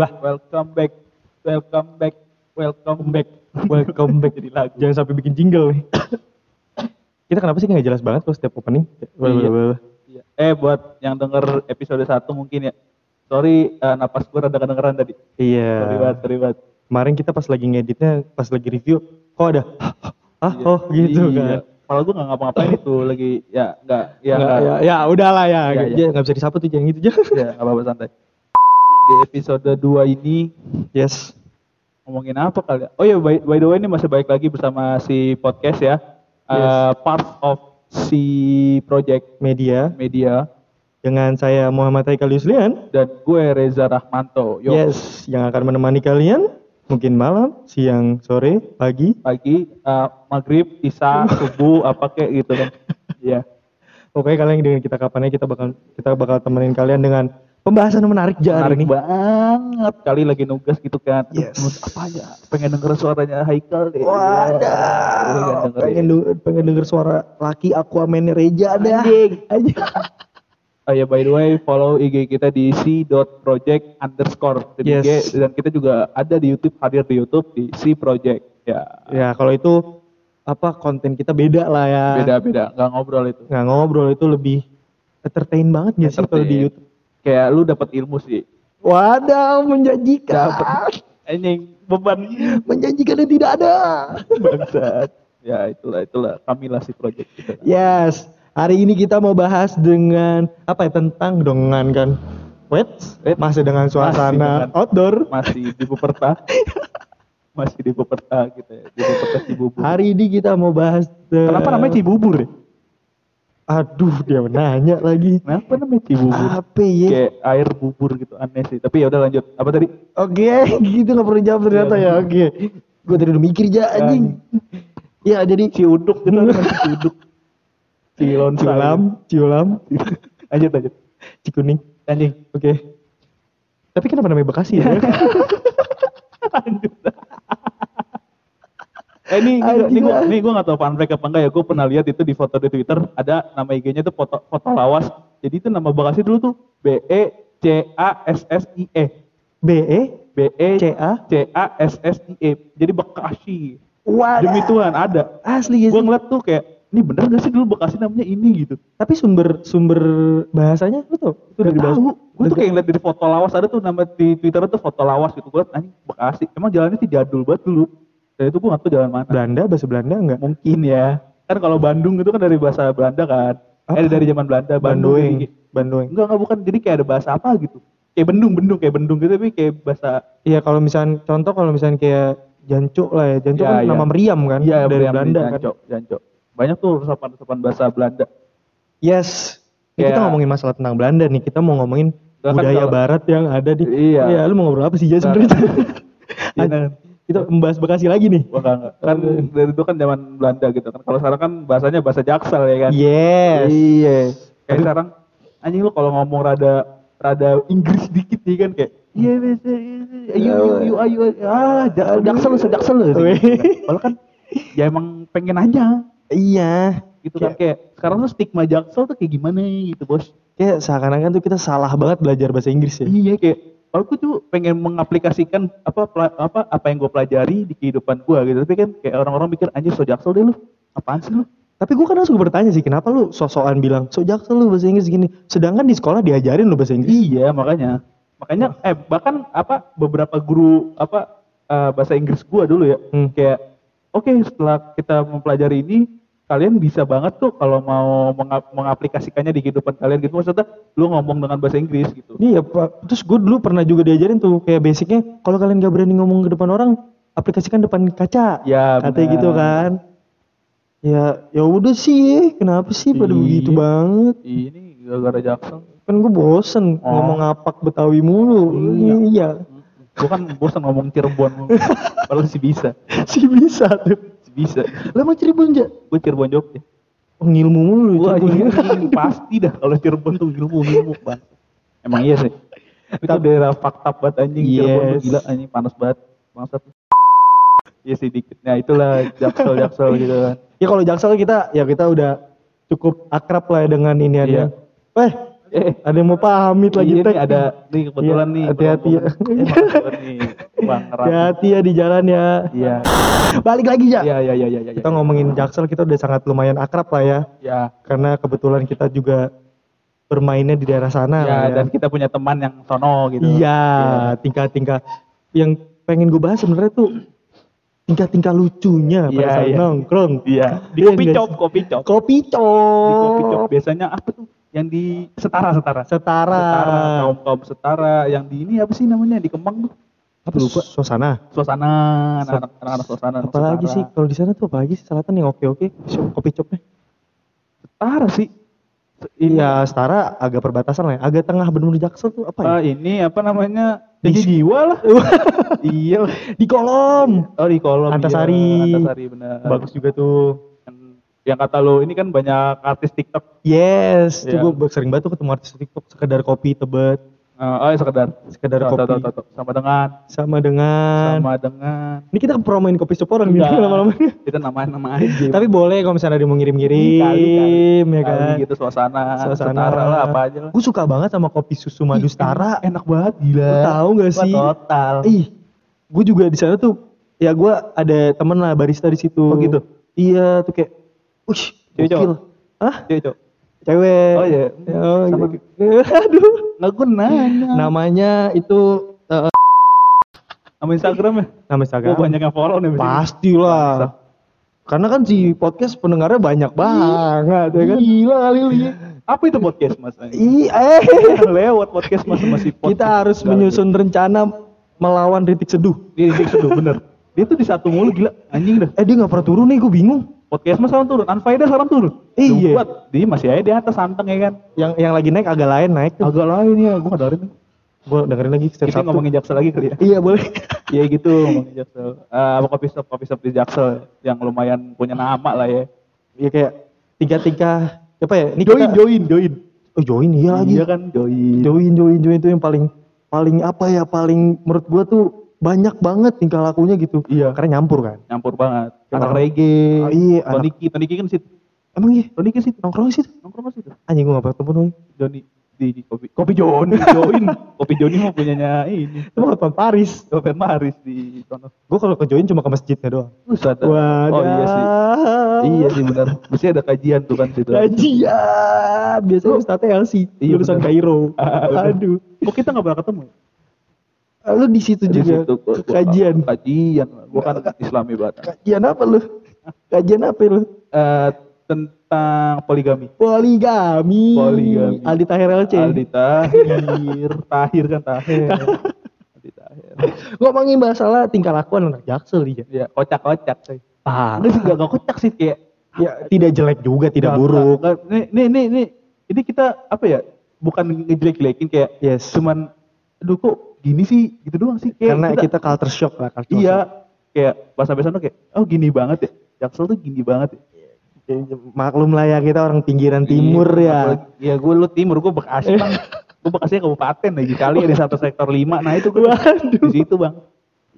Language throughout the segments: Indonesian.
Halo. Welcome back. Welcome back. Welcome back. Welcome back Jadi lagu. Jangan sampai bikin jingle nih. Kita kenapa sih nggak jelas banget kalau setiap opening? Iya. Iya. Eh buat yang denger episode 1 mungkin ya. Sorry eh, napas gue rada kedengeran tadi. Iya. Sorry banget, sorry banget. Kemarin kita pas lagi ngeditnya, pas lagi review, kok ada ah Iya. oh gitu Iya. kan. Malah gue gak ngapa-ngapain itu lagi ya enggak ya Nggak, enggak. ya, ya udahlah ya, ya, iya. nggak bisa disapu tuh jangan gitu aja. Ya, enggak apa-apa santai. Di episode 2 ini Yes. ngomongin apa kali ya? Oh ya by, by the way ini masih baik lagi bersama si podcast ya. Eh, part of si project Media media dengan saya Muhammad Haikal Yuslian. dan gue Reza Rahmanto. Yo, Yes, yang akan menemani kalian mungkin malam, siang, sore, pagi. pagi, eh, maghrib, isya, subuh, apa kayak gitu kan. Iya. Pokoknya kalian dengan kita kapannya kita bakal kita bakal temenin kalian dengan pembahasan menarik hari Menarik ini. banget kali lagi nugas gitu kan. Yes. apa ya? Pengen denger suaranya Haikal deh. Iya, Wadah, pengen denger, pengen denger suara laki Aquaman Reja dah. Anjing. Anjing. Oh ya by the way follow IG kita di c.project underscore Yes. Dan kita juga ada di YouTube hadir di YouTube di C Project ya Ya kalau itu apa konten kita beda lah ya. beda beda nggak ngobrol itu Nggak ngobrol itu lebih entertain banget ya sih kalau di. YouTube. Kayak lu dapat ilmu sih Wadah, menjanjikan. anjing beban menjanjikan dan tidak ada. bangsat ya itulah itulah kamilah si project kita Yes, hari ini kita mau bahas dengan apa ya tentang dengan kan. Wait, Wait. masih dengan suasana dengan- outdoor. masih di Buperta masih di Buperta gitu ya di Buperta Cibubur Hari ini kita mau bahas de- kenapa namanya Cibubur ya Aduh, dia nanya lagi. kenapa namanya Cibubur Apa ya? kayak air bubur gitu aneh sih tapi ya udah lanjut apa tadi Oke, gitu nggak perlu jawab ternyata ya. Oke, gue tadi udah mikir aja anjing. Ya jadi si uduk gitu si uduk si lonsa ciulam, ciulam, lanjut lanjut cikuning. anjing Oke. Tapi kenapa namanya Bekasi ya? lanjut eh ini ini, Anjing ini, gua, lah. ini gua gak tau fun fact apa enggak ya gue pernah lihat itu di foto di Twitter ada nama IG-nya tuh foto foto lawas jadi itu nama Bekasi dulu tuh B E C A S S I E B E B E C A. C A S S I E jadi Bekasi Wadah. demi Tuhan ada Asli ya gue ngeliat tuh kayak ini bener gak sih dulu Bekasi namanya ini gitu Tapi sumber sumber bahasanya lu tau? Itu Udah dari bahasa. tahu. Gue tuh kayak ngeliat dari foto lawas ada tuh nama di Twitter tuh foto lawas gitu. Gue liat anjing Bekasi. Emang jalannya sih jadul banget dulu. Dan itu gue gak tahu jalan mana. Belanda, bahasa Belanda enggak? Mungkin ya. Kan kalau Bandung itu kan dari bahasa Belanda kan. Eh dari zaman Belanda. Bandung. Bandoeng. Enggak, enggak bukan. Jadi kayak ada bahasa apa gitu. Kayak bendung, bendung. Kayak bendung gitu tapi kayak bahasa. Iya kalau misalnya contoh kalau misalnya kayak Janco lah ya. Janco Ya, kan ya. nama meriam kan Iya dari Belanda Belanda kan. Janco, Janco. Banyak tuh resapan-resapan bahasa Belanda. Yes. Ini kita Kayak- ngomongin masalah tentang Belanda nih. Kita mau ngomongin kan budaya kalau- barat yang ada di Iya. Iya, lu mau ngobrol apa sih Jas Nah. sebenarnya? Kita membahas Bekasi lagi nih. Wah, enggak, enggak. Kan dari itu kan zaman Belanda gitu kan. Kalau sekarang kan bahasanya bahasa Jaksel ya kan. Yes. Iya. Kayak sekarang anjing lu kalau ngomong rada rada Inggris dikit nih kan kayak iya bisa ayo ayo ayo ah ja- jaksel jaksel Weh. Padahal kan ya emang pengen aja Iya. gitu kan kayak sekarang tuh stigma jaksel tuh kayak gimana gitu bos Kayak seakan-akan tuh kita salah banget belajar bahasa Inggris ya. iya kayak kalau gue tuh pengen mengaplikasikan apa apa apa yang gue pelajari di kehidupan gue gitu tapi kan kayak orang-orang mikir anjir so jaksel deh lu apaan sih lu Tapi gue kadang suka bertanya sih, kenapa lu sosokan bilang, so jaksel lu bahasa Inggris gini. Sedangkan di sekolah diajarin lu bahasa Inggris. Iya makanya, makanya eh bahkan apa beberapa guru apa eh, bahasa Inggris gua dulu ya Hmm. kayak oke setelah kita mempelajari ini kalian bisa banget tuh kalau mau menga- mengaplikasikannya di kehidupan kalian gitu maksudnya lu ngomong dengan bahasa Inggris gitu. Iya, Pak. Terus gue dulu pernah juga diajarin tuh kayak basicnya, kalau kalian gak berani ngomong ke depan orang, aplikasikan depan kaca. Ya Katanya gitu kan. Ya, ya udah sih, kenapa sih pada Iya. begitu banget? Ini gara-gara Jackson. Kan gue bosen Oh. ngomong ngapak Betawi mulu. Iya. Iya, Gua kan bosan ngomong Cirebon, padahal sih bisa, sih bisa tuh. Sih bisa. Lo emang Cirebon aja? Gue Cirebon Jogja. Oh, ngilmu mulu Wah, Cirebon. ini pasti dah kalau Cirebon tuh ilmu ilmu bang. Emang iya sih. Itu daerah fakta banget anjing Cirebon tuh Yes. gila anjing panas banget. Bangsat. Iya sih dikit. Nah itulah jaksel jaksel gitu kan. Ya kalau Jaksel kita ya kita udah cukup akrab lah dengan ini Iya. Weh, Eh, Ada yang mau pamit lagi iya tek. nih, ada nih kebetulan Iya, nih. hati-hati ya. Hati-hati ya di jalan ya. Iya. Balik lagi ya. Iya, iya, iya, iya, iya. Kita ngomongin Jaksel kita udah sangat lumayan akrab lah ya. Ya, Karena kebetulan kita juga bermainnya di daerah sana. ya, lah ya. dan kita punya teman yang sono gitu. Iya, tingkah-tingkah yang pengen gue bahas sebenarnya tuh tingkah-tingkah lucunya pada Iya, saat iya. nongkrong. Iya. Di Iya kopi nggak shop, sih? kopi shop. Kopi Di kopi cop. biasanya apa tuh? Yang di setara setara. Setara. kaum kaum setara yang di ini apa sih namanya di Kemang tuh? Apa Lupa. suasana? Suasana anak-anak anak-anak suasana. anak Apalagi sih kalau di sana tuh apalagi sih selatan yang oke-oke shop- kopi shopnya? Setara sih. Iya, setara agak perbatasan lah ya. Agak tengah bener-bener Jaksel tuh apa ya? eh, ini apa namanya? Di- jiwa lah. iya. lah. di kolom. Oh di kolom. Antasari. Iya. Antasari benar. Bagus juga tuh. Yang, kata lo ini kan banyak artis TikTok. Yes, Iya. tuh gue sering banget tuh ketemu artis TikTok sekedar kopi tebet, Eh, oh ya sekedar. sekedar Tahu, kopi tahu, tahu, tahu. Sama dengan. sama dengan Sama dengan. Ini kita promoin kopi shop orang Enggak. lama-lama. Kita nama nama aja. Tapi boleh kalau misalnya ada yang mau Kali, ngirim-ngirim kali. ya kan. Kali gitu suasana, Suasana setara lah apa aja lah. Gue suka banget sama kopi susu madu setara. Enak banget gila. Lu tahu gak sih? Total. Ih, gue juga di sana tuh ya gue ada temen lah barista di situ. Oh, gitu? Iya tuh kayak, ush, Cewek cowok? Hah? Cewek, cowok. Cewek. Oh, iya. Oh, Sama. gitu. Aduh. Nggak gue nanya. Namanya itu eh, Nama Instagram ya? nama Instagram. banyak yang follow nih. Pastilah. Karena kan si podcast pendengarnya banyak banget ya kan. Gila kali lu ya. Apa itu podcast mas? Ih, eh. Yang lewat podcast mas masih podcast. Kita harus menyusun rencana melawan ritik seduh. Di situ bener. Dia tuh di satu mulu gila. Anjing dah. Eh dia nggak pernah turun nih, gue bingung. Podcast mas sekarang turun. Unfaedah sekarang turun. Iya. Buat. Dia masih aja di atas santeng ya kan. Yang yang lagi naik agak lain naik tuh. Agak lain ya. Gue nggak dengerin. Gue dengerin lagi setiap Kita Sabtu. ngomongin Jaksel lagi kali ya. Iya boleh. Iya gitu ngomongin Jaksel. Eh, apa kopi shop kopi shop di Jaksel yang lumayan punya nama lah ya. Iya kayak tiga-tiga apa ya? Ini Join kita- join join. Oh join iya lagi. Iya kan join. Join join join itu yang paling paling apa ya paling menurut gua tuh banyak banget tingkah lakunya gitu. Iya. Karena nyampur kan. Nyampur banget. Anak- Anak reggae. Oh, iya, anak- Toniki Toniki kan situ. Emang iya Toniki situ. nongkrong sih. Nongkrong situ. Anjing gua gak pernah ketemu nih. Joni di, kopi kopi Joni join kopi Joni mah punyanya ini Itu mah nonton Paris. Kopi Maris di sono Gua kalau ke join cuma ke masjidnya doang. Buset. Wadah. oh iya sih iya sih benar mesti ada kajian tuh kan situ Kajian. Biasanya Ustadznya Elsi. Iya, lulusan. Kairo. Ah, Aduh. kok kita nggak pernah ketemu ya? Lu di situ juga. situ, gua- gua- kajian. kajian gua kan Islami banget Kajian apa lu? Kajian apa lu? Eh, tentang poligami Poligami. Poligami. Aldi Tahir LC. Aldi Tahir Tahir kan Tahir Aldi Tahir Ngomongin masalah tingkah lakuan anak Jaksel dia. ya kocak kocak sih Ah. Sih enggak enggak kocak sih kayak Ya, tidak jelek juga, tidak Nggak, buruk. Nih, nih, nih, nih. Ini kita apa ya? Bukan ngejelek-jelekin kayak Yes. cuman aduh kok gini sih gitu doang sih kayak Karena kita, culture shock lah, culture iya shock. kayak bahasa bahasa tuh kayak oh gini banget ya. Jaksel tuh gini banget ya. Ya, Maklum lah ya kita orang pinggiran timur Iya, ya. Iya, gue lu timur, gue Bekasi bang. gue Bekasi kabupaten lagi kali ada satu sektor lima. Nah itu gue di situ bang.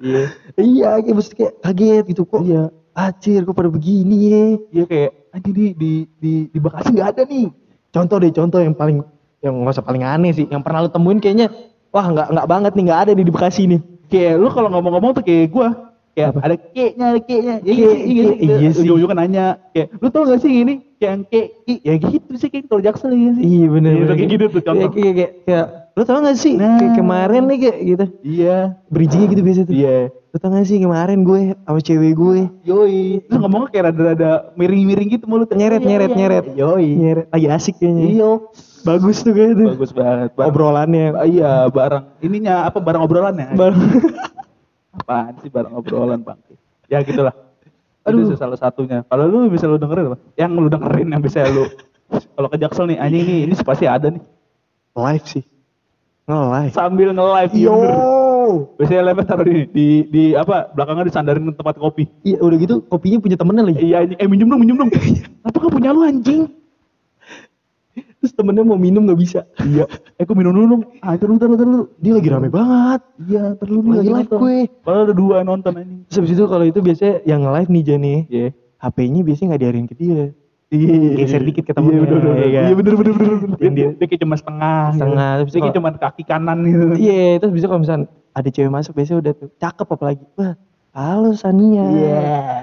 Iya. Iya, kayak mesti kayak kaget gitu kok. Iya. Acir kok pada begini ya. Iya kayak anjing di di di, di Bekasi nggak ada nih. Contoh deh, contoh yang paling yang nggak usah paling aneh sih, yang pernah lu temuin kayaknya wah nggak nggak banget nih nggak ada nih di Bekasi nih. kayak lu kalau ngomong-ngomong tuh kayak gua kayak ada keknya ada keknya ya Ke- iya sih iya ke- iya sih. ujung ujungnya nanya kayak lu tau gak sih gini kayak yang kek i, ya gitu sih kayak kalau jaksel ya sih Iya bener. Iya, bener. kayak gitu tuh contoh Kayak, kayak, kayak, lu tau gak sih Nah. kayak kemarin nih kayak gitu. iya Bridgingnya gitu biasa tuh. iya Lu tau gak sih kemarin gue sama cewek gue yoi terus ngomongnya kayak rada-rada miring-miring gitu mulut nyeret nyeret nyeret yoi nyeret lagi asik kayaknya. iya Bagus tuh kayak itu. bagus banget Barang- Obrolannya. Iya barang ininya apa barang obrolannya Bar- apaan sih barang obrolan bang ya gitulah Aduh. itu salah satunya kalau lu bisa lu dengerin apa yang lu dengerin yang bisa lu kalau ke Jaksel nih anjing nih ini pasti ada nih live sih. Nge-live. sambil nge-live Yo. bener. biasanya live taruh di, di di apa belakangnya disandarin ke tempat kopi Iya udah gitu kopinya punya temennya lagi. iya eh minjem dong minjem dong apa kan punya lu anjing Terus temennya mau minum gak bisa. iya eh gue minum dulu dong ah itu dulu dulu dulu Dia lagi rame banget. iya terus lu Lagi live gue. kalau ada dua nonton anjing Terus habis itu kalau itu biasanya yang live nih Jani. iya HP-nya biasanya nggak diarin ke dia. Iya. Geser dikit ketemunya, Iya bener bener. ya? Iya bener bener bener. bener. Dia, dia- kayak cuma setengah. gitu. Setengah, terus Dia kayak cuma kaki kanan gitu. Iya, terus bisa kalau misalnya ada cewek masuk biasanya udah tuh cakep apalagi. Wah, halo Sania. Iya.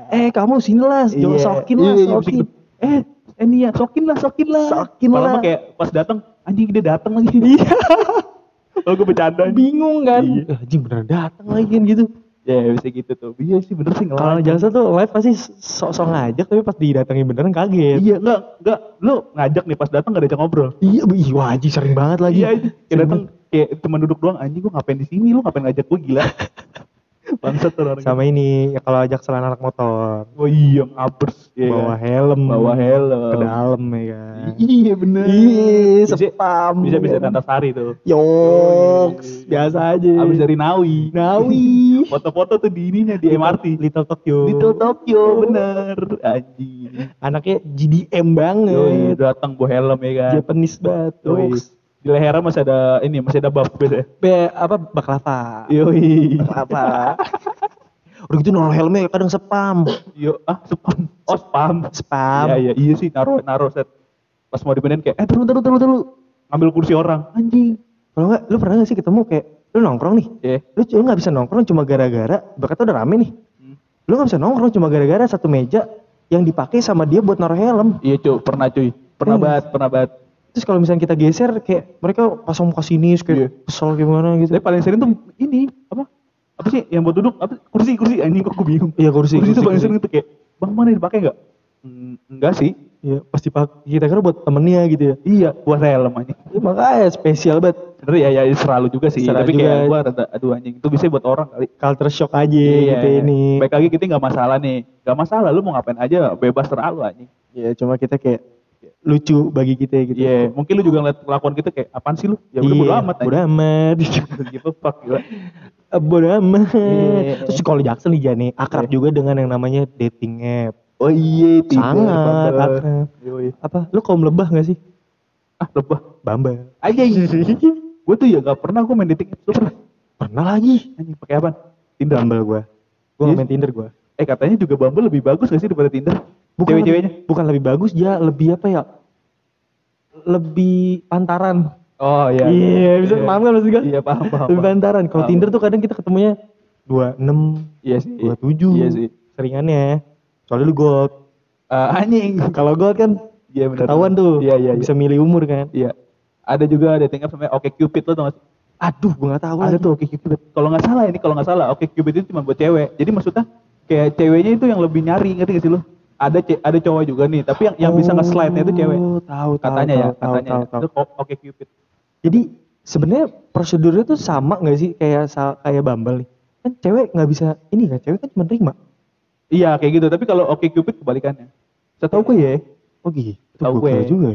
Eh, kamu sini lah, Iya. sokin lah, Iya, iya, sokin. Eh, eh nih ya, sokin lah, sokin lah. Sokin lah. mah kayak pas datang, anjing dia datang lagi. Iya. Kalau gue bercanda. Bingung kan? Iya. Eh, Anjing bener datang lagi kan gitu. Ya bisa gitu tuh. Iya sih bener sih Kalau jasa tuh live pasti sok-sok ngajak tapi pas didatengin beneran kaget. Iya enggak enggak lu ngajak nih pas datang gak diajak ngobrol. Iya, ih, wah anjing sering banget lagi. Iya itu kayak datang kayak cuma duduk doang anjing gua ngapain di sini lu ngapain ngajak gua gila. Bangsat tuh orang. Sama ini, ya kalau ajak selana anak motor, Oh iya ngabers ya bawa helm, Bawa helm. ke dalam ya kan. Iya bener. Iya, spam. Bisa bisa kan? Antasari tuh. Yoks, biasa aja. Abis dari Nawi. Nawi. Foto-foto tuh di ininya di MRT. Little Tokyo. Little Tokyo bener. Anjing. Anaknya GDM banget. Yoi, datang bawa helm ya kan. Japanese banget. Yoks. Di lehernya masih ada ini, masih ada buff beda. Be, apa baklava. Yoi. Baklava. Udah gitu nol helmnya kadang spam. Yo, ah spam. Oh spam. Spam. Iya iya iya sih naruh naruh set. Pas mau dipindahin kayak eh turun turun turun turun. Ngambil kursi orang. Anjing. Kalau enggak, lu pernah gak sih ketemu kayak lu nongkrong nih? Iya. Lu lu nggak bisa nongkrong cuma gara-gara berkata udah rame nih. Hmm. Lu nggak bisa nongkrong cuma gara-gara satu meja yang dipakai sama dia buat naruh helm. Iya cuy, pernah cuy. Pernah Hmm. banget, pernah banget. Terus kalau misalnya kita geser kayak mereka pasang muka sinis kayak Iya. kesel gimana gitu. Tapi paling sering tuh ini apa? Apa sih yang buat duduk? Apa kursi kursi anjing kok gue bingung. Iya kursi. Kursi, itu paling sering tuh kayak Bang mana dipakai enggak? Hmm, enggak sih. Iya pasti pak kita kira buat temennya gitu ya. Iya, buat helm anjing. Ya, makanya spesial banget. Sebenernya ya, ya selalu juga sih. Serah Tapi juga. kayak gua rada aduh anjing itu bisa buat orang kali. Culture shock aja Iya, gitu ini. Baik lagi kita nggak masalah nih. Nggak masalah lu mau ngapain aja bebas terlalu anjing. Iya cuma kita kayak lucu bagi kita gitu. Iya, mungkin lu juga ngeliat kelakuan kita kayak apaan sih lu? Ya udah Iya, bodo amat Bodo amat. gitu fuck gila. Bodo amat. Terus kalau Jackson nih Jani akrab juga dengan yang namanya dating app. Oh iya, Tinder, Sangat akrab. Apa? Lu kaum lebah gak sih? Ah, lebah. Bamba. Aja. gue tuh ya gak pernah gue main dating apps. Lu pernah? Pernah lagi. Anjing pakai apa? Tinder. Bumble gua. Gua Iya. nggak main Tinder gua. Eh katanya juga Bumble lebih bagus gak sih daripada Tinder? Bukan Cewek-ceweknya? bukan lebih bagus, dia lebih apa ya? Lebih pantaran. Oh iya. Iya, bisa paham kan maksud gua? Iya paham paham. Lebih pantaran. Kalau. Tinder tuh kadang kita ketemunya 26, Iya sih. 27. Iya sih. Seringannya. Soalnya lu gold. Eh, anjing. Kalau gold kan Iya benar. ketahuan tuh. Iya iya. Bisa milih umur kan. Iya. Ada juga dating apps namanya Oke Cupid lo tau gak sih? Aduh, gua gak tahu Ada lagi. tuh Oke Cupid. Kalau nggak salah ini kalau nggak salah Oke Cupid itu cuma buat cewek. Jadi maksudnya kayak ceweknya itu yang lebih nyari ngerti gak sih lu? Ada ada cowok juga nih, tapi yang yang bisa nge-slide-nya itu cewek. Oh, tahu, tahu, Katanya ya, tahu, tahu, katanya. tahu, ya. tahu. Itu Oke Cupid. Jadi sebenarnya prosedurnya tuh sama nggak sih kayak kayak Bumble nih? Kan cewek nggak bisa ini kan, cewek kan cuma terima. Iya kayak gitu, tapi kalau Oke Cupid kebalikannya. Setahu gue ya, Oh gitu. Tahu gue. juga.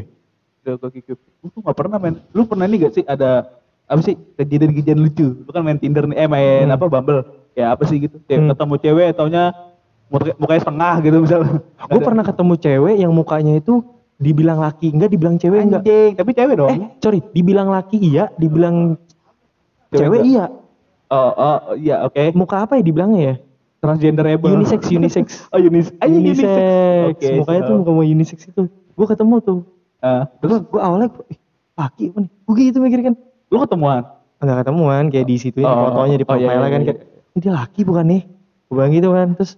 ya. Oke Cupid. Lu tuh nggak pernah main. Lu pernah nih gak sih ada apa sih kejadian-kejadian lucu? Lu kan main Tinder nih, eh main Hmm. apa Bumble? Ya apa sih gitu? Hmm. ketemu cewek, taunya mukanya setengah gitu misalnya. Gue pernah ketemu cewek yang mukanya itu dibilang laki enggak, dibilang cewek enggak. Anjing, tapi cewek dong. Eh, sorry, dibilang laki iya, dibilang Cewek cewek enggak. iya. Oh, oh, iya oke. Muka apa ya dibilangnya ya? Transgender Unisex, unisex. oh, unis anjing, unisex. Oke. Mukanya siap. tuh muka mau unisex itu. Gue ketemu tuh. Ah, Terus gue awalnya gua, "Ih, laki apa nih? Gue gitu mikir kan. lu ketemuan? Enggak ketemuan kayak di situ Oh, di fotonya di oh, iya, profile iya, kan iya. kayak ini dia laki bukan nih gue bilang gitu kan terus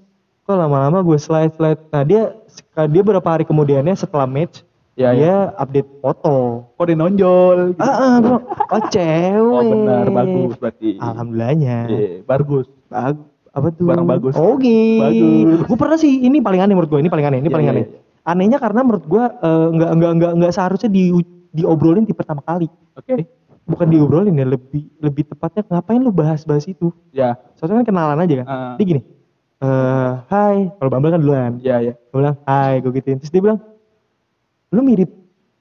kok lama-lama gue slide slide nah dia dia berapa hari kemudiannya setelah match Ya, dia ya. update foto Kok dia nonjol? Gitu. ah ah bro oh cewek oh benar, bagus berarti. alhamdulillahnya Iya, bagus. Bag- apa tuh Barang bagus. oke Bagus. gue pernah sih ini paling aneh menurut gue ini paling aneh ini Iya, paling iya, aneh iya. anehnya karena menurut gue eh, nggak nggak nggak nggak seharusnya di diobrolin di pertama kali Oke. bukan diobrolin ya lebih lebih tepatnya ngapain lu bahas-bahas itu Ya, soalnya kan kenalan aja kan Ah. dia gini eh hai. Kalau Bumble kan duluan. Ya, ya. gue bilang hai gue gituin. Terus dia bilang lu mirip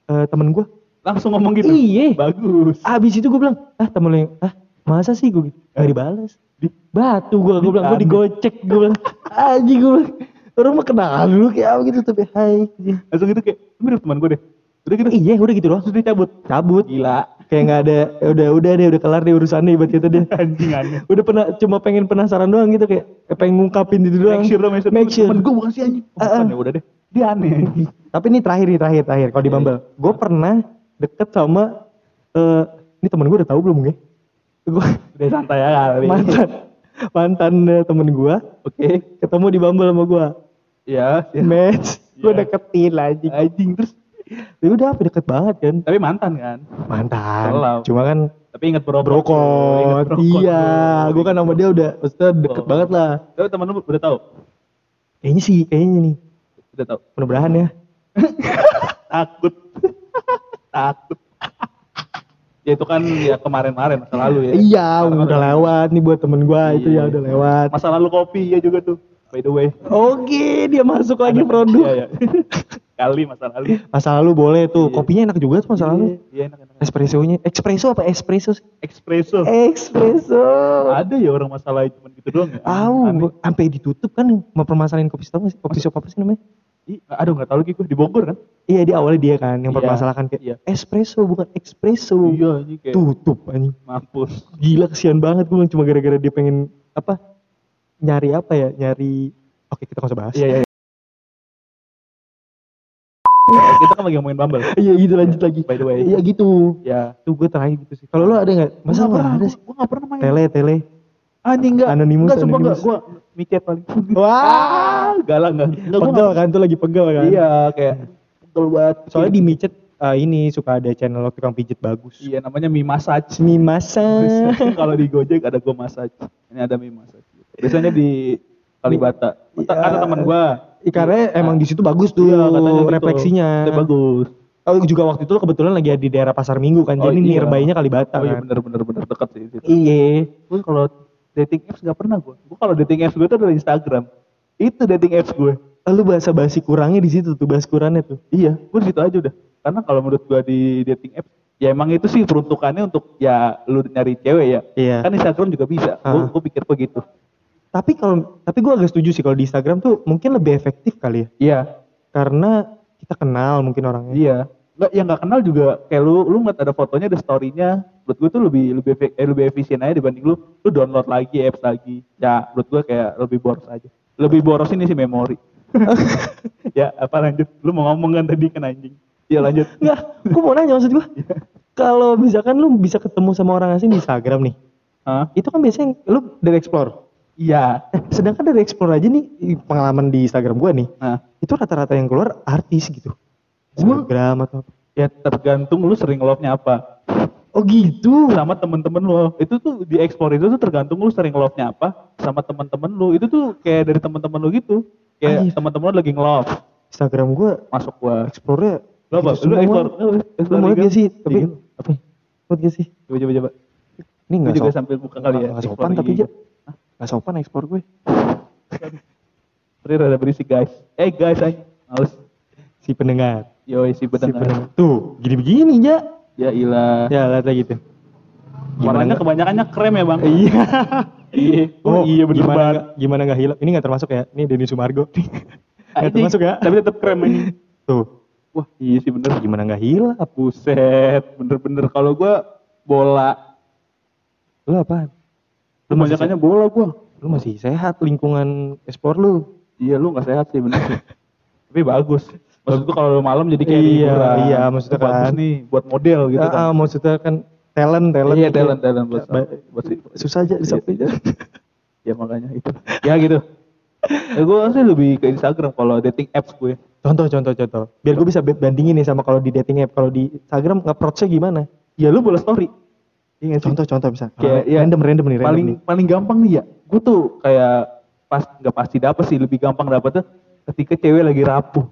eh, temen gue Langsung ngomong gitu. Iya. Bagus. abis itu gue bilang ah temen lu yang ah masa sih? Gue gitu. Gak dibales. Di- batu gue gue bilang gue digocek gue bilang aji gue bilang. Orang mah kenalan dulu kayak apa gitu tapi hai Langsung gitu kayak, "Lu mirip teman gue deh. Udah gitu. iya udah gitu doang Terus dia cabut. cabut Gila. kayak nggak ada ya udah udah deh udah kelar deh urusannya dia Anjing aneh. udah pernah cuma pengen penasaran doang gitu kayak pengen ngungkapin itu doang Make sure dong, make sure. sure gue bukan si anjing. Oh, bukan ah. ya udah deh. Dia aneh. Tapi ini terakhir nih terakhir terakhir kalau di Iya, Bumble. Gue pernah deket sama eh ini temen gue udah tahu belum ya? Gue Udah santai ya kali. mantan mantan eh, temen gue Oke. ketemu di Bumble sama gue. Ya. ya. Match. Gue Iya. deketin anjing. Anjing terus. Ya udah apa deket banget kan. Tapi mantan kan. Mantan. Selalu. Cuma kan Tapi inget. Inget brokot. brokot, Iya, bro. gue kan sama dia udah maksudnya deket Oh. banget lah. Tapi temen lu udah tahu? Kayaknya sih, kayaknya nih. Udah tahu. Mudah-mudahan ya. Takut. Takut. ya itu kan ya kemarin-kemarin masa lalu ya. Iya, Sekarang udah lewat nih buat temen gua itu Iya. ya udah lewat. Masa lalu kopi ya juga tuh. By the way. Oke, dia masuk lagi Ada- produk. Iya, iya. Kali masa lalu. Masa lalu boleh tuh, Iya. kopinya enak juga tuh masa lalu. Iya, enak enak. Espressonya, espresso apa espresso? sih? Espresso. Espresso. Ada ya orang masalah cuma gitu doang ya. Gua- sampai ditutup kan mempermasalahin kopi shop, kopi shop apa sih namanya? Ih, aduh nggak tahu lagi gue di Bogor kan? Iya, di awalnya dia kan yang Iya, mempermasalahkan kayak iya. espresso bukan espresso. Iya, ini kayak Tutup anjing. mampus. Gila kesian banget gue cuma gara-gara dia pengen apa? Nyari apa ya? Nyari Oke, kita nggak usah bahas. Iya, iya. Kita kan lagi ngomongin Bumble. Iya, gitu lanjut lagi. By the way. Iya gitu. Ya. Tuh gue terakhir gitu sih. Kalau lu ada nggak? Masa nggak ada sih? Gue nggak pernah main. Tele, tele. Anjing enggak. Anonymous, Enggak, sumpah enggak. Gue micet paling. Wah, Galak enggak? Enggak, gua pegel kan tuh lagi pegel kan? Iya, kayak pegel banget. Soalnya di micet eh, ini suka ada channel tukang pijet bagus. Iya, namanya Mi Massage. Mi masa. Biasanya kalau di Gojek ada Go Massage. Ini ada Mi Massage. Biasanya di Kalibata. Iya. Ada teman gua. Ikannya emang di situ bagus tuh Iya, gitu. refleksinya. Itu bagus. Oh, juga waktu itu lo kebetulan lagi di daerah Pasar Minggu kan. Oh, Jadi iya. nearby-nya Kalibata Oh iya kan. bener bener bener dekat sih situ. Iya. Gue kalau dating apps gak pernah gue. Gue kalau dating apps gue tuh adalah Instagram. Itu dating apps gue. Lu bahasa basi kurangnya di situ tuh, bahas kurangnya tuh. Iya, gue di situ aja udah. Karena kalau menurut gue di dating apps, ya emang itu sih peruntukannya untuk ya lu nyari cewek ya. Iya. Kan Instagram juga bisa. Gue Ah. gue pikir begitu. Tapi kalau tapi gue agak setuju sih kalau di Instagram tuh mungkin lebih efektif kali ya. Iya, Karena kita kenal mungkin orangnya. iya. Nggak, yang nggak kenal juga kayak lu lu ngeliat ada fotonya ada story-nya menurut gue tuh lebih lebih eh, lebih efisien aja dibanding lu lu download lagi apps lagi ya menurut gue kayak lebih boros aja lebih boros ini sih memori ya apa lanjut lu mau ngomong kan tadi kan anjing ya lanjut Enggak, gue mau nanya maksud gue. Kalau misalkan lu bisa ketemu sama orang asing di Instagram nih, Hah? itu kan biasanya lu dari explore. Iya. Eh, sedangkan dari explore aja nih pengalaman di Instagram gua nih, nah. itu rata-rata yang keluar artis gitu. Instagram atau ya tergantung lu sering love-nya apa. Oh gitu. sama temen-temen lu. Itu tuh di explore itu tuh tergantung lu sering love-nya apa sama temen-temen lu. Itu tuh kayak dari temen-temen lu gitu. Kayak temen-temen lu lagi nge-love Instagram gua masuk gua. Explore-nya lu apa? lu explore lu mau lihat sih? Tapi apa? Mau gak sih? coba coba coba. Ini enggak juga sambil buka kali ya sopan tapi aja. Enggak sopan explore gue. Sorry rada berisik guys eh guys aja males Si pendengar. yoi si Si pendengar pendengar. Tuh, gini-begini ya. ya ilah Ya, lihat lagi tuh. warnanya kebanyakannya krem ya bang Iya. iya oh, iya bener gimana banget nggak- gimana nggak hilang? Ini nggak termasuk ya? Ini Denny Sumargo. Anjing, termasuk ya? tapi tetap krem ini Tuh, wah iya sih bener gimana nggak hilang? buset bener-bener kalau gua bola Lu apa? Lu banyakannya bola gua. Lu masih sehat lingkungan ekspor lu. Iya lu nggak sehat sih bener. Tapi bagus. Maksud gua kalau malam jadi kayak Iya, iya, maksudnya bagus kan. nih buat model gitu Ah, kan. ah, maksudnya kan talent, talent. Iya gitu. talent talent buat, buat Susah aja disampaikan. ya makanya itu. Ya gitu. Ya, gue sih lebih ke Instagram kalau dating apps gue. Contoh, contoh, contoh. Biar gue bisa bandingin nih sama kalau di dating app. Kalau di Instagram nge-approach-nya gimana? Ya lu boleh story. Iya nggak sih? Contoh, contoh bisa. Kayak, Ah, ya, random, random nih, random paling nih. paling gampang nih ya. Gue tuh kayak pas nggak pasti dapet sih lebih gampang dapetnya ketika cewek lagi rapuh.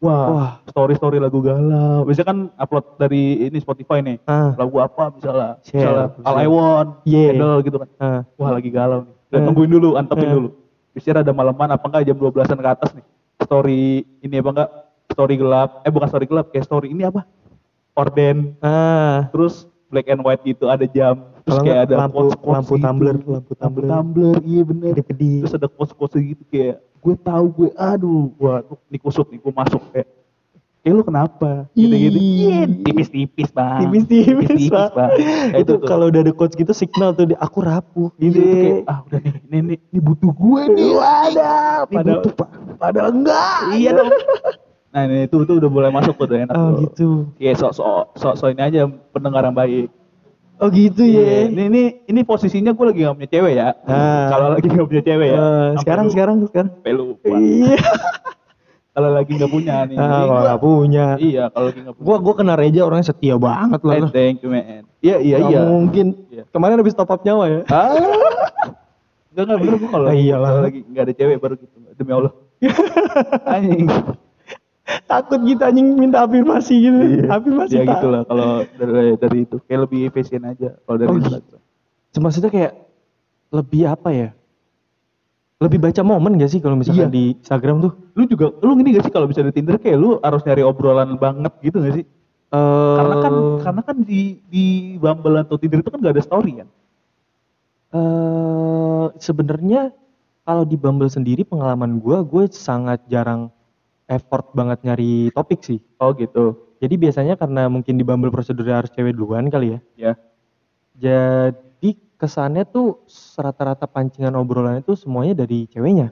Wah, Wah. story story lagu galau. Biasanya kan upload dari ini Spotify nih. Ah. Lagu apa misalnya? Share, misalnya All I. Want, Yeah. Idol gitu kan. Ah. Wah lagi galau nih. Dan Eh. tungguin dulu, antepin Eh. dulu. Biasanya ada malaman apa enggak jam 12-an ke atas nih. Story ini apa enggak? Story gelap. Eh bukan story gelap, kayak story ini apa? Orden. Ah, Terus black and white gitu ada jam. Terus Kalau kayak ada lampu- quotes-quotes lampu gitu. tumbler, lampu tumbler. tumbler, iya bener. Kedip-kedip. Terus ada quotes-quotes gitu kayak gue tahu gue aduh gua tuh nih nih gue masuk kayak kayak lu kenapa gitu-gitu. Iya, tipis-tipis bang tipis-tipis bang Kayak itu tuh. kalau udah ada coach gitu signal tuh aku rapuh Iya, gitu itu kayak, ah udah nih, ini, ini, ini butuh gue nih. ada Ini butuh, Pak. padahal enggak Iya dong. Nah ini itu tuh udah mulai masuk tuh udah enak Oh tuh. gitu. Iya sok sok sok sok ini aja pendengar yang baik. Oh gitu ya. Ini ini ini posisinya gue lagi gak punya cewek ya. Ah. Kalau lagi gak punya cewek ya. Sampai sekarang lu- sekarang sekarang. lupa. Iya. Kalau lagi gak punya nih. Ah, Jadi kalau nggak punya. Iya kalau lagi gak punya. Gua gua kenal Reja orangnya setia banget lah. Eh, thank you man. Iya iya Nggak iya. Mungkin. Iya. Kemarin habis top up nyawa ya. Ah. Enggak enggak bener gue kalau Ah, iyalah. kalau lagi gak ada cewek baru gitu. Demi Allah. Anjing. Takut gitu anjing minta afirmasi gitu. Afirmasi ya tak- gitu lah kalau dari dari itu kayak lebih efisien aja kalau dari Oh, gitu. Instagram. Maksudnya kayak lebih apa ya? Lebih baca momen gak sih kalau misalkan Iya. di Instagram tuh? Lu juga lu gini gak sih kalau bisa di Tinder kayak lu harus nyari obrolan banget gitu gak sih? Eh, Karena kan karena kan di di Bumble atau Tinder itu kan gak ada story kan. eh sebenarnya kalau di Bumble sendiri pengalaman gua gue sangat jarang effort banget nyari topik sih. Oh gitu. Jadi biasanya karena mungkin di Bumble prosedurnya harus cewek duluan kali ya. Ya. Jadi kesannya tuh rata-rata pancingan obrolan itu semuanya dari ceweknya.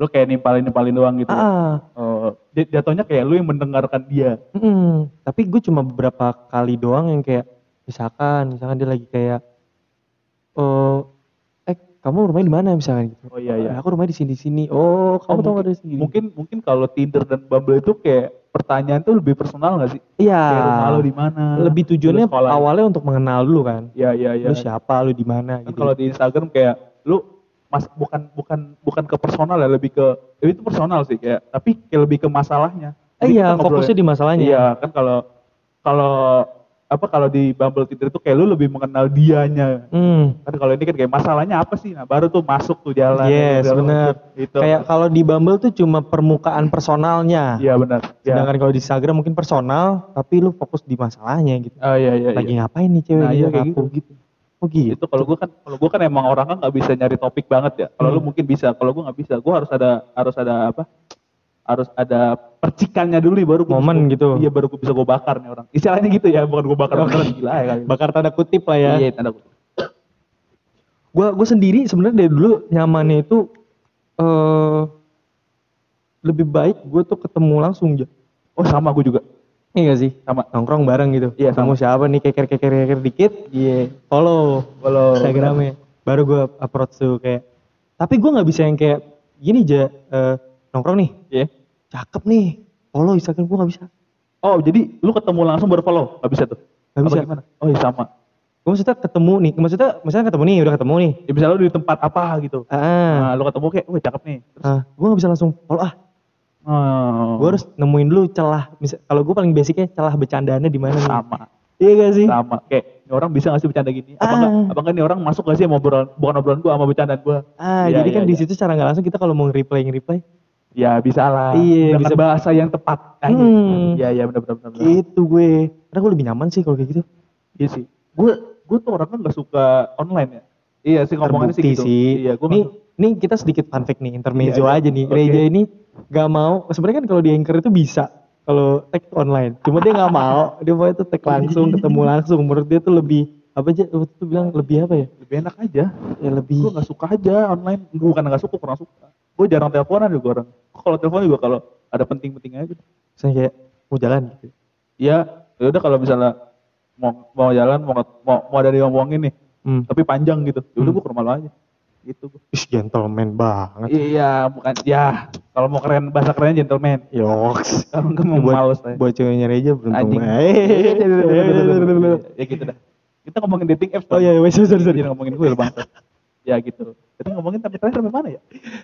Lu kayak nimpalin nimpalin doang gitu. Ah, Oh, jatuhnya kayak lu yang mendengarkan dia. mm, tapi gue cuma beberapa kali doang yang kayak misalkan, misalkan dia lagi kayak, oh, kamu rumahnya di mana misalkan gitu. Oh iya iya. "Eh, aku rumahnya di sini sini. Oh, kamu Oh, tahu di sini. mungkin mungkin kalau Tinder dan Bumble itu kayak pertanyaan tuh lebih personal gak sih? Iya. Kayak rumah lu di mana? Lebih tujuannya sekolah. awalnya untuk mengenal dulu kan. Iya iya iya. Lu siapa, lu di mana Kan gitu. kalau di Instagram kayak lu mas bukan bukan bukan ke personal ya lebih ke itu personal sih kayak tapi kayak lebih ke masalahnya. Eh, iya, fokusnya di masalahnya. Iya kan kalau kalau apa kalau di Bumble Tinder itu kayak lu lebih mengenal dianya. Hmm. Kan kalau ini kan kayak masalahnya apa sih? Nah baru tuh masuk tuh jalan. Yes, benar. Itu. Kayak kalau di Bumble tuh cuma permukaan personalnya. Iya benar. Ya. Sedangkan kalau di Instagram mungkin personal, tapi lu fokus di masalahnya gitu. Oh iya iya. Lagi iya. ngapain nih cewek Nah, gitu, iya kayak aku gitu. Oh gitu. Itu kalau gue kan kalau gue kan emang orangnya nggak bisa nyari topik banget ya. Kalau lu Hmm. mungkin bisa, kalau gue nggak bisa. Gue harus ada harus ada apa? Harus ada percikannya dulu nih baru gua Momen bisa- gitu. Iya baru gue bisa gue bakar nih orang. Istilahnya gitu ya, bukan gue bakar beneran gila ya kali. Bakar tanda kutip lah ya. Iya, tanda kutip. Gua gua sendiri sebenarnya dari dulu nyamannya itu eh lebih baik gue tuh ketemu langsung aja. Oh sama gue juga. Iya gak sih? Sama. Nongkrong bareng gitu. Iya, sama. siapa nih keker-keker-keker dikit, iya follow Kalau Instagramnya. Baru gue approach tuh kayak. Tapi gue nggak bisa yang kayak gini aja eh, nongkrong nih, Iya. cakep nih, follow Instagram gue nggak bisa. Oh jadi lu ketemu langsung baru follow? Gak bisa tuh? Apa bisa. gimana? Oh iya sama. Gue maksudnya ketemu nih, maksudnya misalnya ketemu nih, udah ketemu nih. Ya misalnya lu di tempat apa gitu. Ah, Nah, lu ketemu kayak, wah cakep nih. Terus, ah gue nggak bisa langsung follow ah. oh, Gue harus nemuin dulu celah. Misal, kalau gue paling basicnya celah bercandaannya di mana nih? sama. Iya gak sih? sama kayak orang bisa gak sih bercanda gini apa Ah. enggak apa enggak nih orang masuk gak sih sama obrolan bukan obrolan gua sama bercandaan gua Ah, Iya, jadi iya, kan di iya. situ secara nggak langsung kita kalau mau nge-reply nge-reply ya bisa lah Iya, bisa. bahasa yang tepat Hmm. iya iya benar benar benar gitu gue. Karena gue lebih nyaman sih kalau kayak gitu. iya sih gua gua tuh orangnya nggak suka online ya iya sih ngomongannya sih gitu sih. iya gua nih, nggak- nih kita sedikit fun fact nih, intermezzo Iya, iya. aja nih. Oke. Reja ini gak mau, sebenarnya kan kalau di Anchor itu bisa kalau tag online. Cuma dia nggak mau, dia mau itu tag langsung, ketemu langsung. Menurut dia tuh lebih apa aja waktu itu bilang lebih apa ya? lebih enak aja Ya lebih gua nggak suka aja online gua bukan nggak suka kurang suka gua jarang teleponan juga orang kalau telepon juga kalau ada penting-penting aja misalnya kayak mau jalan gitu. Iya, ya udah kalau misalnya mau mau jalan mau mau, mau ada diomongin nih, Hmm. tapi panjang gitu. Ya udah Hmm. gua ke rumah lo aja. Gitu gua. Ih, gentleman banget. Iya, bukan ya. Kalau mau keren bahasa keren gentleman. Yoks. Kalau enggak mau buat, males aja. buat ceweknya Reja beruntung. Ya gitu dah. Kita ngomongin dating apps. Oh iya, wes sorry, sorry. Jangan ngomongin gue bang. Ya gitu. Jadi ngomongin sampai terakhir sampai mana ya?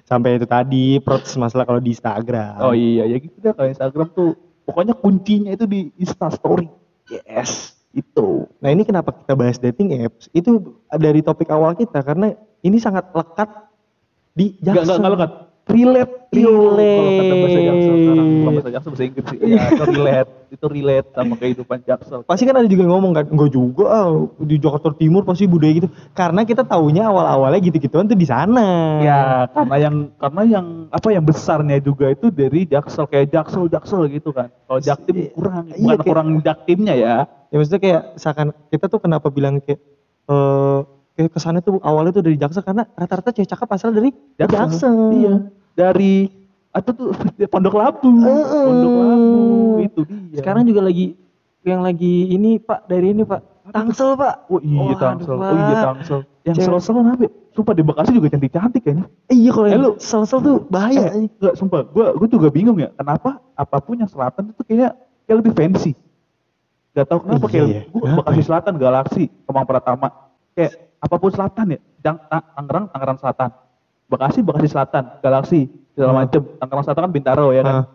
Sampai itu tadi protes masalah kalau di Instagram. Oh iya, ya gitu dah. Kalau Instagram tuh pokoknya kuncinya itu di Insta Story. Yes, itu. Nah ini kenapa kita bahas dating apps? Itu dari topik awal kita karena ini sangat lekat di Jackson. enggak enggak lekat. Relate. Relate. Kalau kata bahasa Jaksel sekarang, bukan bahasa Jaksel bahasa Inggris sih. Ya, itu relate. Itu relate sama kehidupan Jaksel. Pasti kan ada juga yang ngomong kan, enggak juga ah, di Jakarta Timur pasti budaya gitu. Karena kita taunya awal-awalnya gitu-gituan tuh di sana. Ya, karena yang karena yang apa yang besarnya juga itu dari Jaksel kayak Jaksel Jaksel gitu kan. Kalau Jaktim kurang, Iya, bukan kayak- kurang Jaktimnya ya. Ya maksudnya kayak seakan kita tuh kenapa bilang kayak eh kayak kesannya tuh awalnya tuh dari Jaksel karena rata-rata cewek cakep asal dari Jaksel. Iya. Dari atau tuh Pondok Labu. Pondok Labu itu dia. Sekarang juga lagi yang lagi ini Pak dari ini Pak. Tangsel Pak. Oh iya Waduh, Tangsel. Oh Pak. iya Tangsel. Yang sel-sel kenapa? ya? Sumpah di Bekasi juga cantik-cantik kayaknya. Eh, iya kalau Eh, lu- sel-sel tuh bahaya. Eh, enggak, sumpah. Gua gua juga bingung ya. Kenapa apa pun yang selatan itu kayaknya kayak lebih fancy. Gak tau kenapa Iya, kayak iya. gua Bekasi? Selatan, Galaksi, Kemang Pratama. Kayak apa pun selatan ya. Tangerang, Tangerang Selatan. Bekasi, Bekasi Selatan, Galaksi, segala Hmm. macem. Tangerang Selatan kan Bintaro ya kan. Ah.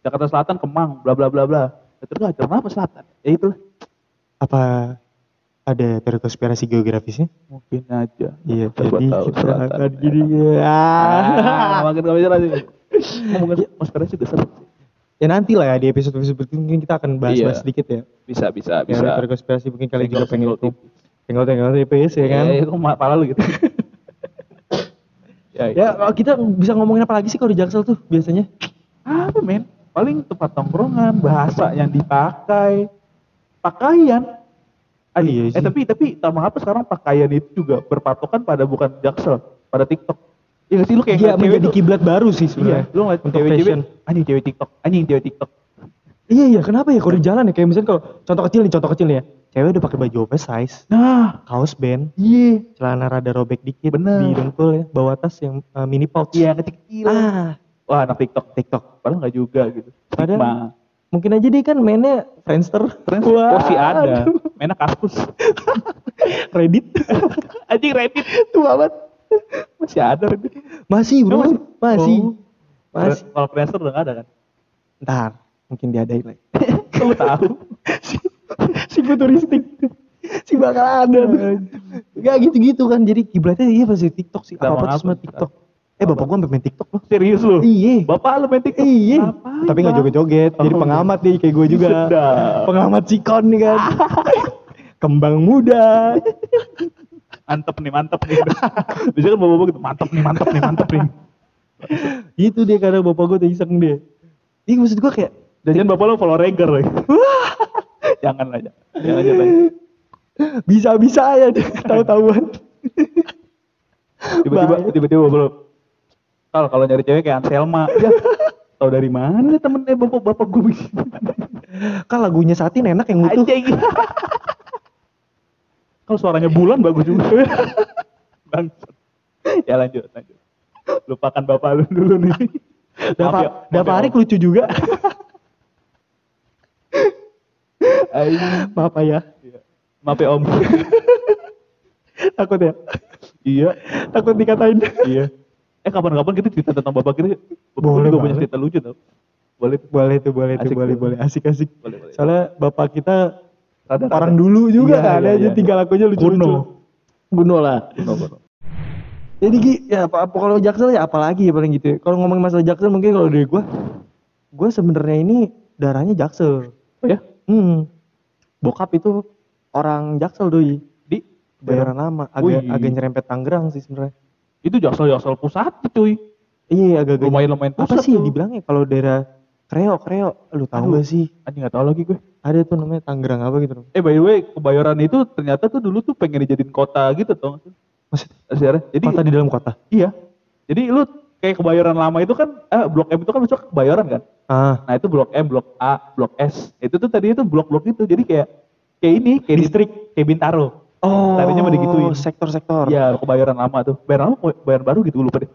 Jakarta Selatan Kemang, bla bla bla bla. Ya, Terus gak kenapa selatan? Ya itu Apa ada teori konspirasi geografisnya? mungkin aja. Iya, jadi tahu kita selatan. akan gini ya. Ah, makin gak bisa lagi. Ngomongin konspirasi juga seru. Ya nanti lah ya di episode-episode berikutnya mungkin kita akan bahas-bahas Iya. sedikit ya. Bisa, bisa, Bisa. bisa. Teori konspirasi mungkin kalian juga pengen itu. tipis. Tinggal-tinggal TPS ya kan. Eh, kok ma- pala lu gitu. Ya, Ya kalau kita bisa ngomongin apa lagi sih kalau di Jaksel tuh biasanya? apa men? Paling tempat tongkrongan, bahasa yang dipakai, pakaian. Ah, Iya eh sih. tapi tapi tak mengapa sekarang pakaian itu juga berpatokan pada bukan jaksel, pada TikTok. Iya sih lu kayak Iya cewek menjadi kiblat baru sih Iya, sebenarnya. lu ngeliat cewek-cewek, fashion. anjing cewek TikTok, anjing cewek TikTok. Iya iya kenapa ya kalau di jalan ya kayak misalnya kalau contoh kecil nih contoh kecil nih ya. Cewek udah pakai baju oversize, Nah, kaos band, iya, celana rada robek dikit, Bener. didengkul ya, bawa tas yang uh, mini pouch. iya kecil-kecil. Ah, Wah, anak TikTok, TikTok. Padahal nggak juga gitu. Padahal- Stigma. mungkin aja dia kan mainnya Friendster. Trends Wah, masih ada. aduh. Mainnya kaskus. Reddit. Anjing Reddit tuh banget. Masih ada Reddit. Masih bro, Emang masih. Masih. Oh. Masih. Kalau Friendster udah nggak ada kan? Ntar, mungkin diadain lagi. Kamu tahu. si futuristik. si bakal ada tuh. Gak gitu-gitu kan. Jadi kiblatnya iya pasti TikTok sih. Apa-apa TikTok. Eh bapak gua main TikTok loh. Serius lu? Iya. Bapak lu main TikTok? Iya. Tapi nggak Bang? joget-joget. Jadi pengamat nih kayak gue juga. Pengamat sikon nih kan. Kembang muda. Mantep nih, mantep nih. Biasanya kan bapak-bapak gitu, mantep nih, mantep nih, mantep nih. Itu dia karena bapak gue tuh iseng dia. Iya maksud gue kayak Dan bapak lu follow Reger lagi. Jangan lah, jangan. Jangan, jangan. bisa-bisa deh tahu-tahuan. Tiba-tiba, tiba-tiba bapak lu. Kalau kalau nyari cewek kayak Anselma, ya tahu dari mana temennya bapak-bapak gue begini. Kan lagunya Satin enak yang utuh. Anjing. Kalau suaranya bulan bagus juga. Bangsat. Ya lanjut, lanjut. Lupakan bapak lu dulu nih. Dapa, Maaf ya, ya, lucu juga. Maaf ya. Iya. Maaf ya om. Takut ya. iya. Takut dikatain. Iya. Eh kapan-kapan kita cerita tentang bapak kita. Bapak Boleh juga banget. cerita lucu tau. Boleh. tuh. Boleh tuh, boleh tuh, boleh, boleh. Asik-asik. Boleh, boleh. Soalnya bapak kita Rada-rada. orang dulu juga Iya, kan, iya, ada aja iya. tinggal lakunya lucu-lucu. Kuno. Kuno lah. Kuno, kuno. Jadi Gi, ya apa, apa kalau Jaksel ya apalagi ya paling gitu. ya. Kalau ngomongin masalah Jaksel mungkin kalau dari gua gua sebenarnya ini darahnya Jaksel. Oh ya? Hmm. Bokap itu orang Jaksel doi. Di Bayaran lama, agak Wih. agak nyerempet Tangerang sih sebenarnya. itu jaksel-jaksel pusat cuy. Iya, agak Lumayan-lumayan apa pusat sih tuh. dibilangnya kalau daerah Kreo, Kreo, lu tahu Aduh. gak sih? Anjing gak tau lagi gue. Ada tuh namanya Tangerang apa gitu. Eh by the way, kebayoran itu ternyata tuh dulu tuh pengen dijadiin kota gitu sih? Maksudnya. Jadi kota di dalam kota. iya. Jadi lu kayak kebayoran lama itu kan, eh, blok M itu kan masuk kebayoran kan? Ah, Nah itu blok M, blok A, blok S. Itu tuh tadi itu blok-blok itu. Jadi kayak kayak ini, kayak distrik, kayak Bintaro. oh, Tadinya mau digituin. sektor-sektor. Iya, kebayoran lama tuh. Bayaran lama, apa bayaran baru gitu lupa deh.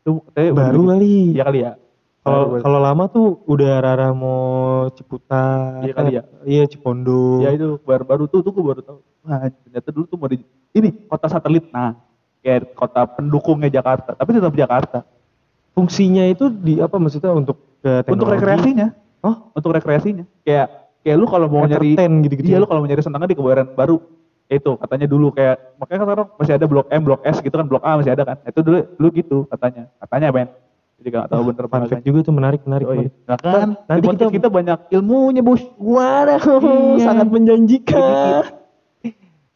Itu Baru gitu. kali. Iya kali ya. Kalau kalau lama tuh udah Rara mau Ciputat. Iya kali ya. Iya Cipondo. Ya itu baru baru tuh tuh gue baru tahu. Wah, ternyata dulu tuh mau di ini kota satelit. Nah, kayak kota pendukungnya Jakarta, tapi tetap Jakarta. Fungsinya itu di apa maksudnya untuk ke Untuk rekreasinya, Oh, untuk rekreasinya. Kayak kayak lu kalau mau nyari entertain gitu-gitu. Iya, ya? lu kalau mau nyari senangnya di kebayoran baru. Itu katanya dulu kayak makanya kan masih ada blok M, blok S gitu kan, blok A masih ada kan. Itu dulu dulu gitu katanya. Katanya, Ben. Jadi gak tahu bener fact juga tuh menarik menarik. Oh, iya. Nah, kan, Nanti kita- kita banyak ilmunya, Bos. Waduh, Iya. sangat menjanjikan.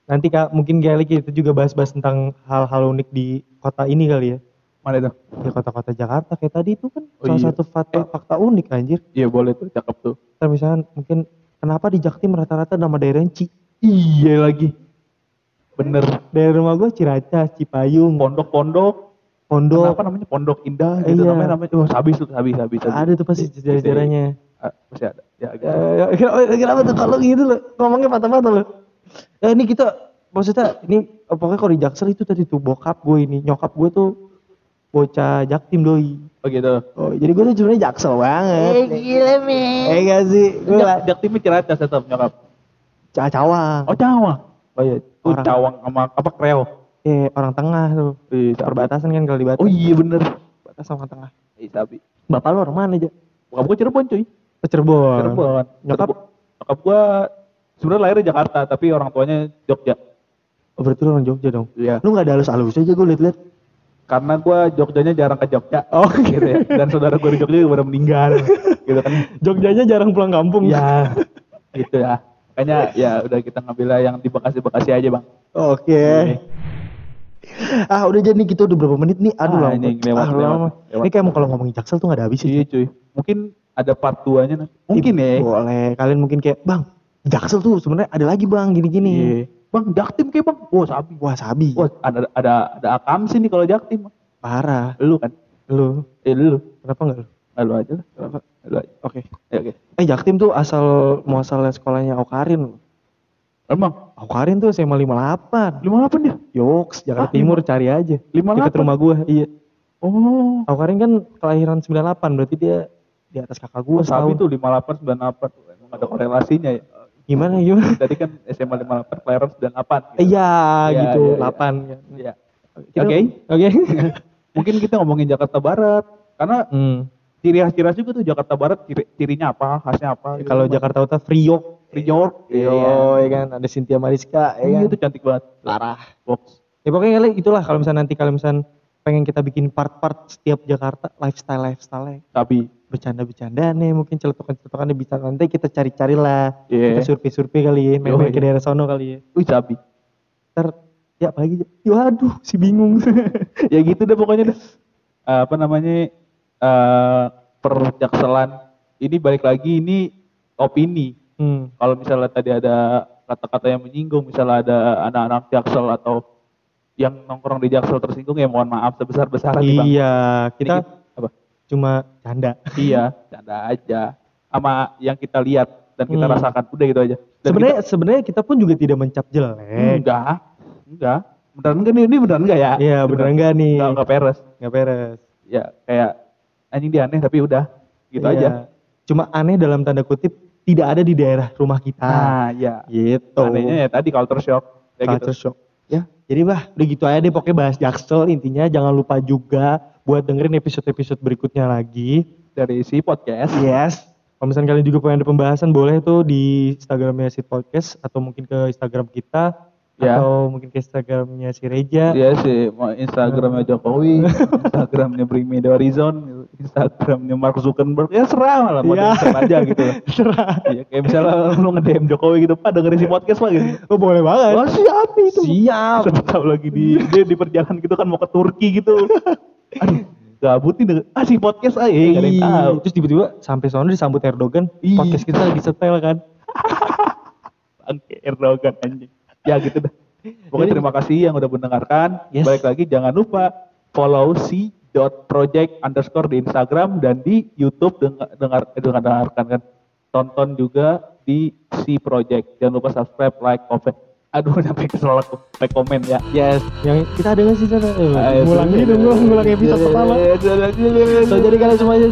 Nanti kak mungkin kali kita juga bahas-bahas tentang hal-hal unik di kota ini kali ya. Mana itu? Di kota-kota Jakarta kayak tadi itu kan Oh, salah iya. satu fakta, fakta unik anjir. Iya, boleh tuh, cakep tuh. Kita misalnya mungkin kenapa di Jaktim rata-rata nama daerahnya Ci. Iya lagi. Bener. Daerah rumah gue Ciracas, Cipayung, Pondok-pondok. pondok apa namanya pondok indah gitu Iya. namanya namanya oh habis tuh habis habis habis. ada tuh pasti sejarah-sejarahnya Ah, masih ada ya gitu. Eh, kenapa- kenapa tuh kalau gitu lo ngomongnya patah-patah lo ya ini kita maksudnya ini eh, pokoknya kalau di Jaksel itu tadi tuh bokap gue ini nyokap gue tuh bocah jaktim doi. Oh gitu. Oh jadi gue tuh sebenarnya Jaksel banget. Eh gila men eh gak sih. Gue Jak, lah jak timnya ciracas tetap nyokap? Ca- cawang. Oh cawang. Oh iya. Oh, Orang. cawang sama apa kreo? Eh orang tengah tuh. Di Sabi. perbatasan kan kalau di Batam. Oh iya bener. Batas sama tengah. Ih, sabi bapak lu orang mana aja bokap gue Cirebon cuy. Ke Cirebon. Cirebon. Nyokap? Nyokap gue sebenarnya lahir di Jakarta tapi orang tuanya Jogja. Oh berarti lu orang Jogja dong? Iya. Lu nggak ada halus-halus aja gue liat-liat karena gue Jogjanya jarang ke Jogja Oh, gitu ya dan saudara gue di Jogja juga udah meninggal gitu kan Jogjanya jarang pulang kampung ya gitu ya makanya ya udah kita ngambil yang di Bekasi Bekasi aja bang Oke. Ah udah jadi nih kita udah berapa menit nih? Aduh Ah, lama. ini lewat, ah, lewat, lama. lewat. Ini kayak mau kalau ngomongin Jaksel tuh gak ada habisnya. iya cuy mungkin ada part 2 nya mungkin ya Boleh. Kalian mungkin kayak bang Jaksel tuh sebenarnya ada lagi bang gini-gini. Iya. Bang jaktim kayak bang wah sabi Wah sabi. wah ada ada ada akam sih nih kalau jaktim Parah. lu kan Lu eh lu kenapa nggak lu? lalu aja lah Kenapa? lu aja Oke. ya, oke Eh Jaktim tuh asal muasalnya sekolahnya Aukarin. emang Aukarin tuh SMA 58. lima delapan dia Yoks, Jakarta Ah, Timur cari aja. lima Dekat delapan rumah gua. Iya. oh Aukarin kan kelahiran 98 berarti dia di atas kakak gua Oh, sabi tuh 58 98 tuh. Emang ada korelasinya ya. Gimana gimana? Tadi kan SMA 58 kelahiran 98 gitu. Iya Iya, gitu, iya, iya. 8 Iya. Kita- Oke. Oke. Mungkin kita ngomongin Jakarta Barat karena Hmm. ciri khas ciri khas juga tuh Jakarta Barat ciri, cirinya apa, khasnya apa. gitu. Kalau Jakarta Utara Priok. Priok, Iya, ya kan ada Cynthia Mariska, ya Iya, kan. itu cantik banget. Parah. Box. Ya pokoknya itulah kalau misalnya nanti kalau misalnya pengen kita bikin part-part setiap Jakarta lifestyle lifestyle Sabi. bercanda-bercanda nih mungkin celetukan-celetukan bisa nanti kita cari-cari lah Iya. kita survei-survei kali ya main-main ke daerah sono kali ya Wih, sabi. ntar ya apalagi ya waduh si bingung ya gitu deh pokoknya deh. Eh, apa namanya? eh perjakselan. Ini balik lagi ini opini. hmm. kalau misalnya tadi ada kata-kata yang menyinggung, misalnya ada anak-anak jaksel atau yang nongkrong di jaksel tersinggung ya mohon maaf sebesar-besaran nih bang. iya Ini kita kita- apa? cuma canda Iya, canda aja. Sama yang kita lihat dan kita Hmm. rasakan udah gitu aja. Dan sebenarnya sebenarnya kita pun juga tidak mencap jelek enggak, enggak. Beneran enggak nih? Ini beneran enggak ya? Iya beneran enggak nih Enggak, enggak peres. nggak beres Ya kayak anjing dia aneh tapi udah gitu Iya. aja. cuma aneh dalam tanda kutip tidak ada di daerah rumah kita Nah, ya. gitu Anehnya ya tadi culture shock. Ya gitu. Culture shock. Jadi bah, udah gitu aja deh pokoknya bahas Jaksel. Intinya jangan lupa juga buat dengerin episode-episode berikutnya lagi. Dari si podcast. Yes. Kalau misalnya kalian juga pengen ada pembahasan boleh tuh di Instagramnya si podcast atau mungkin ke Instagram kita Ya. atau mungkin ke Instagramnya si Reja. Iya sih, Instagramnya Jokowi, Instagramnya Bring Me The Horizon, Instagramnya Mark Zuckerberg, ya serah malah mau. DM aja gitu. Serah. Iya, kayak misalnya lu nge-DM Jokowi gitu, Pak dengerin si podcast lah gitu. Oh, boleh banget. Wah siap itu. Siap. Tahu lagi di dia di perjalanan gitu kan mau ke Turki gitu. Aduh, gabut nih denger, ah si podcast aja, gak ada yang tahu. Iya. Terus tiba-tiba sampai sono disambut Erdogan, Iya. podcast kita lagi setel kan. Bangke Erdogan anjing. Ya gitu dah. Pokoknya terima kasih yang udah mendengarkan. Yes. Balik lagi jangan lupa follow si dot project underscore di Instagram dan di YouTube dengar dengar eh, dengarkan kan. Tonton juga di si project. Jangan lupa subscribe, like, comment. Aduh, sampai kesel aku. Like, comment ya. Yes. Yang kita ada nggak sih sana? Eh, Ayo, ngulang ini dong, ngulang, episode pertama. Eh, So jadi kalian semuanya